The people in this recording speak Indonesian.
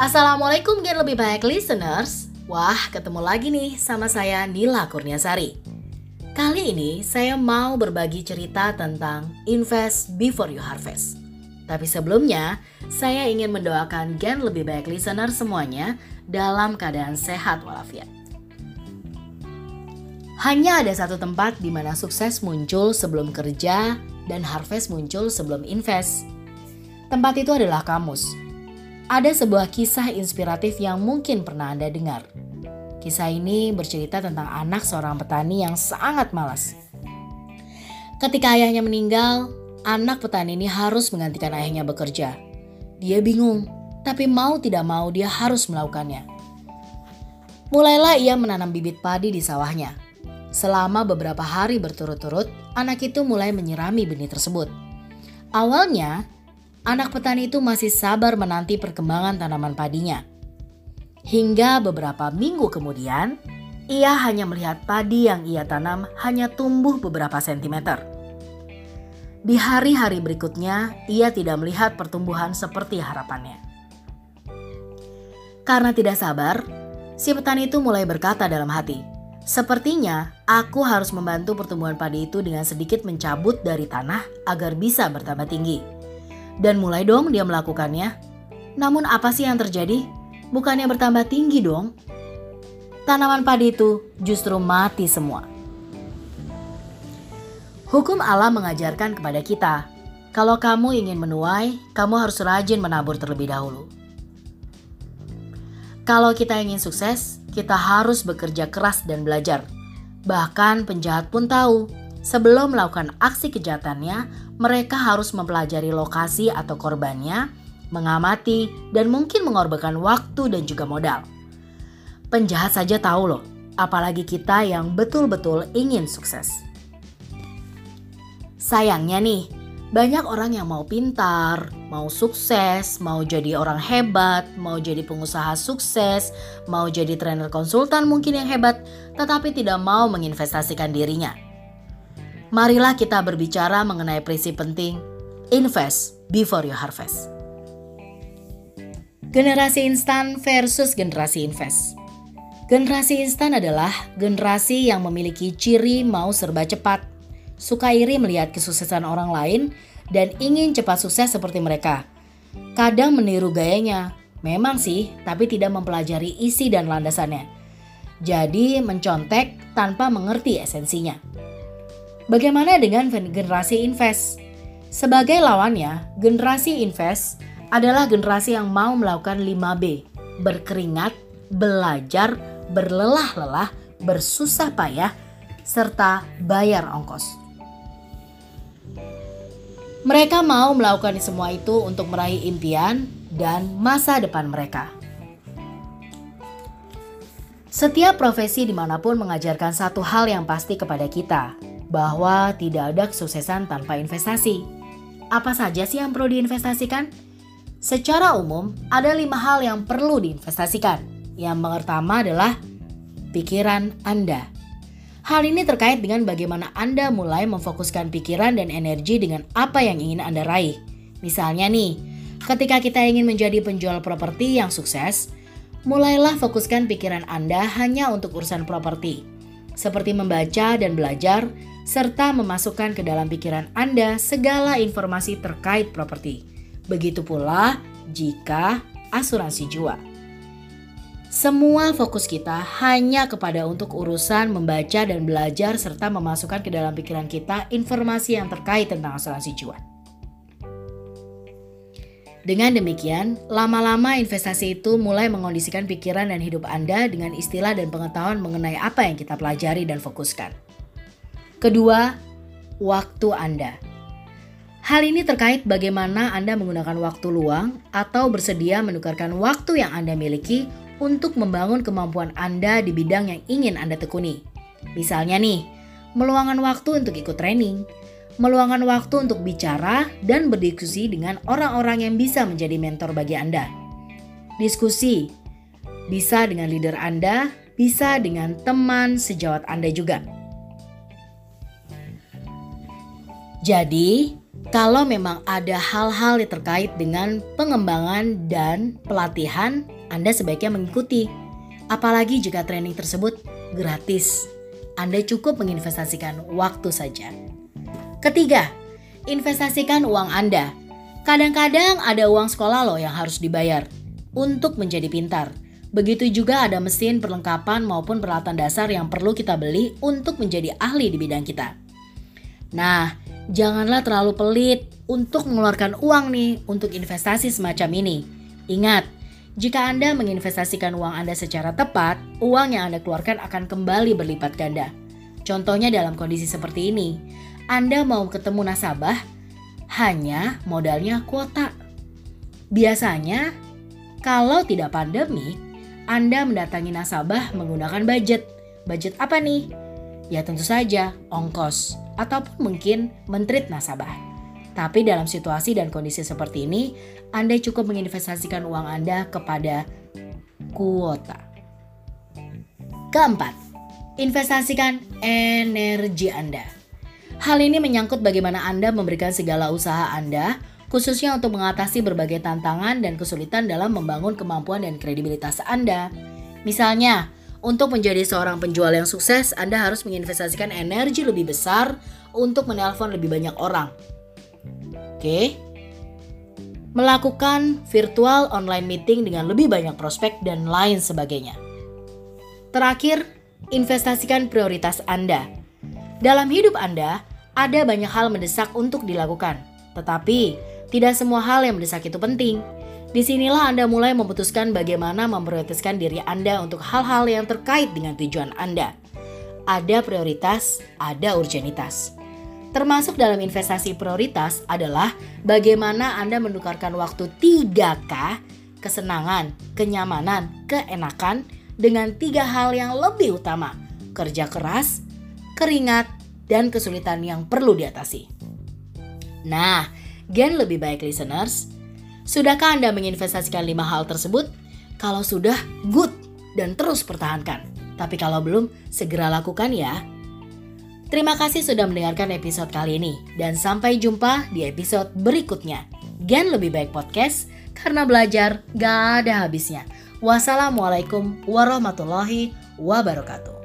Assalamualaikum Gen Lebih Baik Listeners Wah ketemu lagi nih sama saya Nila Kurniasari Kali ini saya mau berbagi cerita tentang invest before you harvest Tapi sebelumnya saya ingin mendoakan Gen Lebih Baik Listener semuanya dalam keadaan sehat walafiat hanya ada satu tempat di mana sukses muncul sebelum kerja dan harvest muncul sebelum invest. Tempat itu adalah kamus. Ada sebuah kisah inspiratif yang mungkin pernah Anda dengar. Kisah ini bercerita tentang anak seorang petani yang sangat malas. Ketika ayahnya meninggal, anak petani ini harus menggantikan ayahnya bekerja. Dia bingung, tapi mau tidak mau dia harus melakukannya. Mulailah ia menanam bibit padi di sawahnya. Selama beberapa hari berturut-turut, anak itu mulai menyirami benih tersebut. Awalnya, anak petani itu masih sabar menanti perkembangan tanaman padinya. Hingga beberapa minggu kemudian, ia hanya melihat padi yang ia tanam hanya tumbuh beberapa sentimeter. Di hari-hari berikutnya, ia tidak melihat pertumbuhan seperti harapannya. Karena tidak sabar, si petani itu mulai berkata dalam hati, Sepertinya aku harus membantu pertumbuhan padi itu dengan sedikit mencabut dari tanah agar bisa bertambah tinggi. Dan mulai dong dia melakukannya. Namun apa sih yang terjadi? Bukannya bertambah tinggi dong? Tanaman padi itu justru mati semua. Hukum Allah mengajarkan kepada kita, kalau kamu ingin menuai, kamu harus rajin menabur terlebih dahulu. Kalau kita ingin sukses, kita harus bekerja keras dan belajar. Bahkan penjahat pun tahu, sebelum melakukan aksi kejahatannya, mereka harus mempelajari lokasi atau korbannya, mengamati, dan mungkin mengorbankan waktu dan juga modal. Penjahat saja tahu loh, apalagi kita yang betul-betul ingin sukses. Sayangnya nih, banyak orang yang mau pintar, mau sukses, mau jadi orang hebat, mau jadi pengusaha sukses, mau jadi trainer konsultan mungkin yang hebat, tetapi tidak mau menginvestasikan dirinya. Marilah kita berbicara mengenai prinsip penting, invest before you harvest. Generasi instan versus generasi invest. Generasi instan adalah generasi yang memiliki ciri mau serba cepat, suka iri melihat kesuksesan orang lain, dan ingin cepat sukses seperti mereka. Kadang meniru gayanya, memang sih, tapi tidak mempelajari isi dan landasannya. Jadi mencontek tanpa mengerti esensinya. Bagaimana dengan generasi invest? Sebagai lawannya, generasi invest adalah generasi yang mau melakukan 5B, berkeringat, belajar, berlelah-lelah, bersusah payah, serta bayar ongkos. Mereka mau melakukan semua itu untuk meraih impian dan masa depan mereka. Setiap profesi di mana pun mengajarkan satu hal yang pasti kepada kita, bahwa tidak ada kesuksesan tanpa investasi. Apa saja sih yang perlu diinvestasikan? Secara umum, ada lima hal yang perlu diinvestasikan. Yang pertama adalah pikiran Anda. Hal ini terkait dengan bagaimana Anda mulai memfokuskan pikiran dan energi dengan apa yang ingin Anda raih. Misalnya nih, ketika kita ingin menjadi penjual properti yang sukses, mulailah fokuskan pikiran Anda hanya untuk urusan properti. Seperti membaca dan belajar, serta memasukkan ke dalam pikiran Anda segala informasi terkait properti. Begitu pula jika asuransi jiwa. Semua fokus kita hanya kepada untuk urusan membaca dan belajar serta memasukkan ke dalam pikiran kita informasi yang terkait tentang asuransi jiwa. Dengan demikian, lama-lama investasi itu mulai mengondisikan pikiran dan hidup Anda dengan istilah dan pengetahuan mengenai apa yang kita pelajari dan fokuskan. Kedua, waktu Anda. Hal ini terkait bagaimana Anda menggunakan waktu luang atau bersedia menukarkan waktu yang Anda miliki untuk membangun kemampuan Anda di bidang yang ingin Anda tekuni. Misalnya nih, meluangkan waktu untuk ikut training, meluangkan waktu untuk bicara dan berdiskusi dengan orang-orang yang bisa menjadi mentor bagi Anda. Diskusi bisa dengan leader Anda, bisa dengan teman sejawat Anda juga. Jadi, Kalau memang ada hal-hal yang terkait dengan pengembangan dan pelatihan, Anda sebaiknya mengikuti. Apalagi jika training tersebut gratis. Anda cukup menginvestasikan waktu saja. Ketiga, investasikan uang Anda. Kadang-kadang ada uang sekolah loh yang harus dibayar untuk menjadi pintar. Begitu juga ada mesin perlengkapan maupun peralatan dasar yang perlu kita beli untuk menjadi ahli di bidang kita. Nah, janganlah terlalu pelit untuk mengeluarkan uang nih untuk investasi semacam ini. Ingat, jika Anda menginvestasikan uang Anda secara tepat, uang yang Anda keluarkan akan kembali berlipat ganda. Contohnya dalam kondisi seperti ini, Anda mau ketemu nasabah, hanya modalnya kuota. Biasanya, kalau tidak pandemi, anda mendatangi nasabah menggunakan budget. Budget apa nih? Ya tentu saja ongkos ataupun mungkin mentrit nasabah. Tapi dalam situasi dan kondisi seperti ini, Anda cukup menginvestasikan uang Anda kepada kuota. Keempat, investasikan energi Anda. Hal ini menyangkut bagaimana Anda memberikan segala usaha Anda khususnya untuk mengatasi berbagai tantangan dan kesulitan dalam membangun kemampuan dan kredibilitas Anda. Misalnya, untuk menjadi seorang penjual yang sukses, Anda harus menginvestasikan energi lebih besar untuk menelpon lebih banyak orang. Oke. Melakukan virtual online meeting dengan lebih banyak prospek dan lain sebagainya. Terakhir, investasikan prioritas Anda. Dalam hidup Anda, ada banyak hal mendesak untuk dilakukan. Tetapi, tidak semua hal yang mendesak itu penting. Di sinilah Anda mulai memutuskan bagaimana memprioritaskan diri Anda untuk hal-hal yang terkait dengan tujuan Anda. Ada prioritas, ada urgenitas. Termasuk dalam investasi prioritas adalah bagaimana Anda menukarkan waktu 3K, kesenangan, kenyamanan, keenakan, dengan tiga hal yang lebih utama, kerja keras, keringat, dan kesulitan yang perlu diatasi. Nah, Gen lebih baik listeners. Sudahkah Anda menginvestasikan lima hal tersebut? Kalau sudah, good dan terus pertahankan. Tapi kalau belum, segera lakukan ya. Terima kasih sudah mendengarkan episode kali ini dan sampai jumpa di episode berikutnya. Gen lebih baik podcast karena belajar gak ada habisnya. Wassalamualaikum warahmatullahi wabarakatuh.